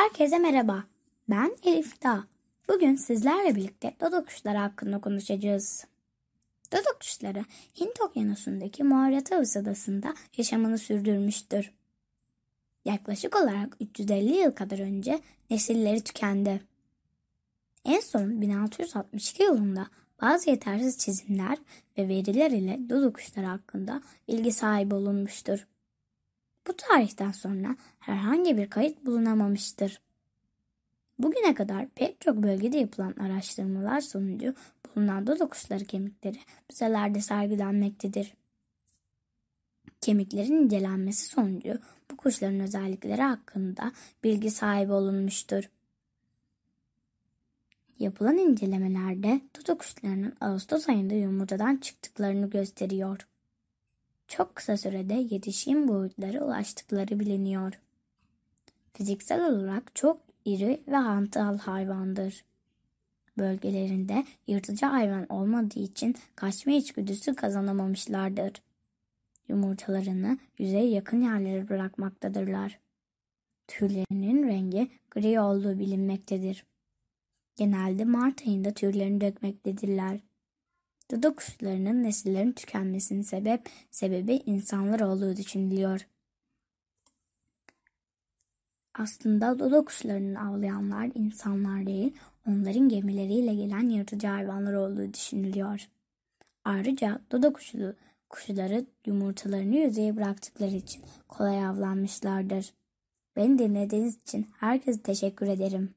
Herkese merhaba. Ben Elif Dağ. Bugün sizlerle birlikte dodo kuşları hakkında konuşacağız. Dodo kuşları Hint okyanusundaki Mauritius adasında yaşamını sürdürmüştür. Yaklaşık olarak 350 yıl kadar önce nesilleri tükendi. En son 1662 yılında bazı yetersiz çizimler ve veriler ile dodo kuşları hakkında bilgi sahibi olunmuştur. Bu tarihten sonra herhangi bir kayıt bulunamamıştır. Bugüne kadar pek çok bölgede yapılan araştırmalar sonucu bulunan dodo kuşları kemikleri müzelerde sergilenmektedir. Kemiklerin incelenmesi sonucu bu kuşların özellikleri hakkında bilgi sahibi olunmuştur. Yapılan incelemelerde dodo kuşlarının Ağustos ayında yumurtadan çıktıklarını gösteriyor çok kısa sürede yetişkin boyutlara ulaştıkları biliniyor. Fiziksel olarak çok iri ve hantal hayvandır. Bölgelerinde yırtıcı hayvan olmadığı için kaçma içgüdüsü kazanamamışlardır. Yumurtalarını yüzeye yakın yerlere bırakmaktadırlar. Tüylerinin rengi gri olduğu bilinmektedir. Genelde Mart ayında tüylerini dökmektedirler. Dodo kuşlarının nesillerin tükenmesinin sebep sebebi insanlar olduğu düşünülüyor. Aslında dodo kuşlarının avlayanlar insanlar değil, onların gemileriyle gelen yırtıcı hayvanlar olduğu düşünülüyor. Ayrıca dodo kuşu, kuşları yumurtalarını yüzeye bıraktıkları için kolay avlanmışlardır. Beni dinlediğiniz için herkese teşekkür ederim.